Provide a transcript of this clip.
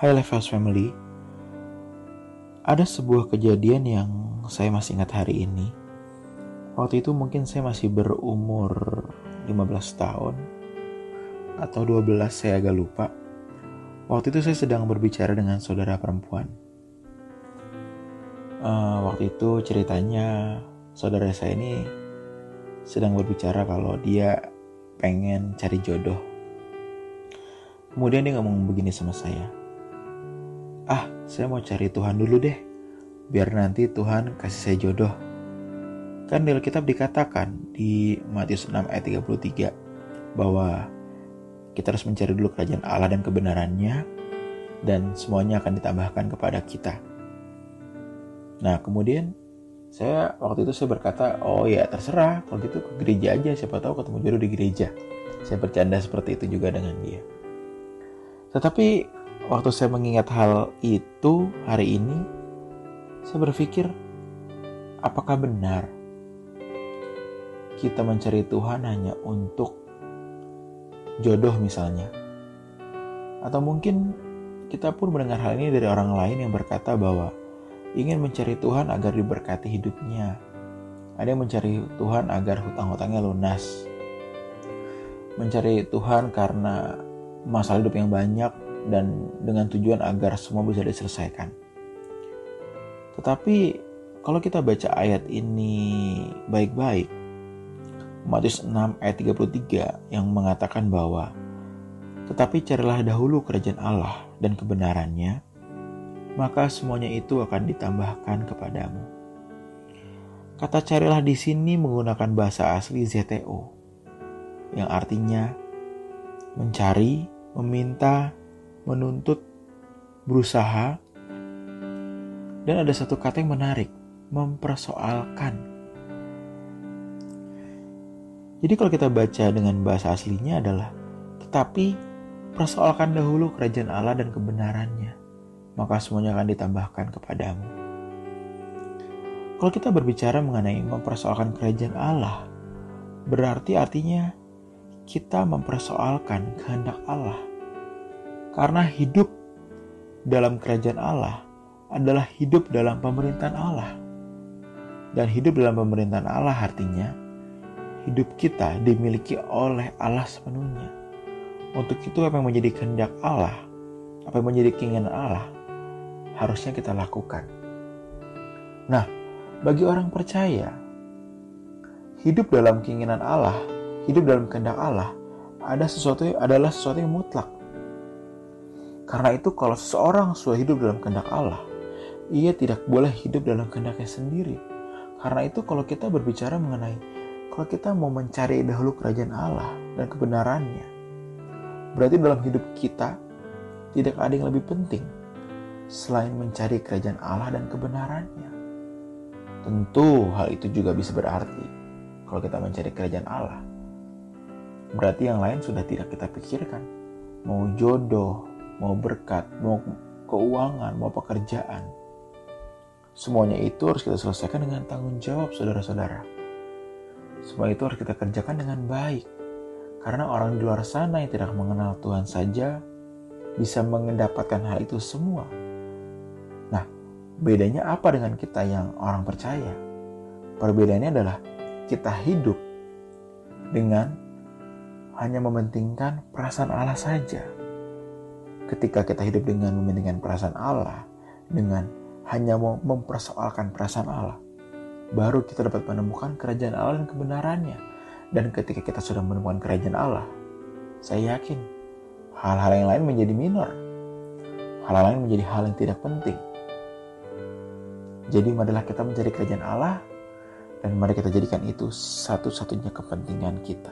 Hai Lifehouse Family. Ada sebuah kejadian yang saya masih ingat hari ini. Waktu itu mungkin saya masih berumur 15 tahun Atau 12 saya agak lupa. Waktu itu saya sedang berbicara dengan saudara perempuan. Uh, Waktu itu ceritanya saudara saya ini sedang berbicara kalau dia pengen cari jodoh. Kemudian dia ngomong begini sama saya ah saya mau cari Tuhan dulu deh, biar nanti Tuhan kasih saya jodoh. Kan di Alkitab dikatakan di Matius 6 ayat 33 bahwa kita harus mencari dulu kerajaan Allah dan kebenarannya dan semuanya akan ditambahkan kepada kita. Nah kemudian saya waktu itu saya berkata, oh ya terserah kalau gitu ke gereja aja, siapa tahu ketemu jodoh di gereja. Saya bercanda seperti itu juga dengan dia. Tetapi waktu saya mengingat hal itu hari ini, saya berpikir, apakah benar kita mencari Tuhan hanya untuk jodoh misalnya? Atau mungkin kita pun mendengar hal ini dari orang lain yang berkata bahwa ingin mencari Tuhan agar diberkati hidupnya. Ada yang mencari Tuhan agar hutang-hutangnya lunas. Mencari Tuhan karena masalah hidup yang banyak dan dengan tujuan agar semua bisa diselesaikan. Tetapi kalau kita baca ayat ini baik-baik, Matius 6 ayat 33 yang mengatakan bahwa tetapi carilah dahulu kerajaan Allah dan kebenarannya, maka semuanya itu akan ditambahkan kepadamu. Kata carilah di sini menggunakan bahasa asli ZTO, yang artinya mencari, meminta, menuntut, berusaha, dan ada satu kata yang menarik, mempersoalkan. Jadi kalau kita baca dengan bahasa aslinya adalah, tetapi persoalkan dahulu kerajaan Allah dan kebenarannya, maka semuanya akan ditambahkan kepadamu. Kalau kita berbicara mengenai mempersoalkan kerajaan Allah, berarti artinya kita mempersoalkan kehendak Allah karena hidup dalam kerajaan Allah adalah hidup dalam pemerintahan Allah. Dan hidup dalam pemerintahan Allah artinya hidup kita dimiliki oleh Allah sepenuhnya. Untuk itu apa yang menjadi kehendak Allah, apa yang menjadi keinginan Allah, harusnya kita lakukan. Nah, bagi orang percaya, hidup dalam keinginan Allah, hidup dalam kehendak Allah, ada sesuatu adalah sesuatu yang mutlak karena itu kalau seseorang sudah hidup dalam kehendak Allah, ia tidak boleh hidup dalam kehendaknya sendiri. Karena itu kalau kita berbicara mengenai kalau kita mau mencari dahulu kerajaan Allah dan kebenarannya, berarti dalam hidup kita tidak ada yang lebih penting selain mencari kerajaan Allah dan kebenarannya. Tentu hal itu juga bisa berarti kalau kita mencari kerajaan Allah. Berarti yang lain sudah tidak kita pikirkan. Mau jodoh, mau berkat, mau keuangan, mau pekerjaan. Semuanya itu harus kita selesaikan dengan tanggung jawab saudara-saudara. Semua itu harus kita kerjakan dengan baik. Karena orang di luar sana yang tidak mengenal Tuhan saja bisa mendapatkan hal itu semua. Nah, bedanya apa dengan kita yang orang percaya? Perbedaannya adalah kita hidup dengan hanya mementingkan perasaan Allah saja ketika kita hidup dengan mementingkan perasaan Allah, dengan hanya mau mempersoalkan perasaan Allah, baru kita dapat menemukan kerajaan Allah dan kebenarannya. Dan ketika kita sudah menemukan kerajaan Allah, saya yakin hal-hal yang lain menjadi minor. Hal-hal lain menjadi hal yang tidak penting. Jadi marilah kita mencari kerajaan Allah dan mari kita jadikan itu satu-satunya kepentingan kita.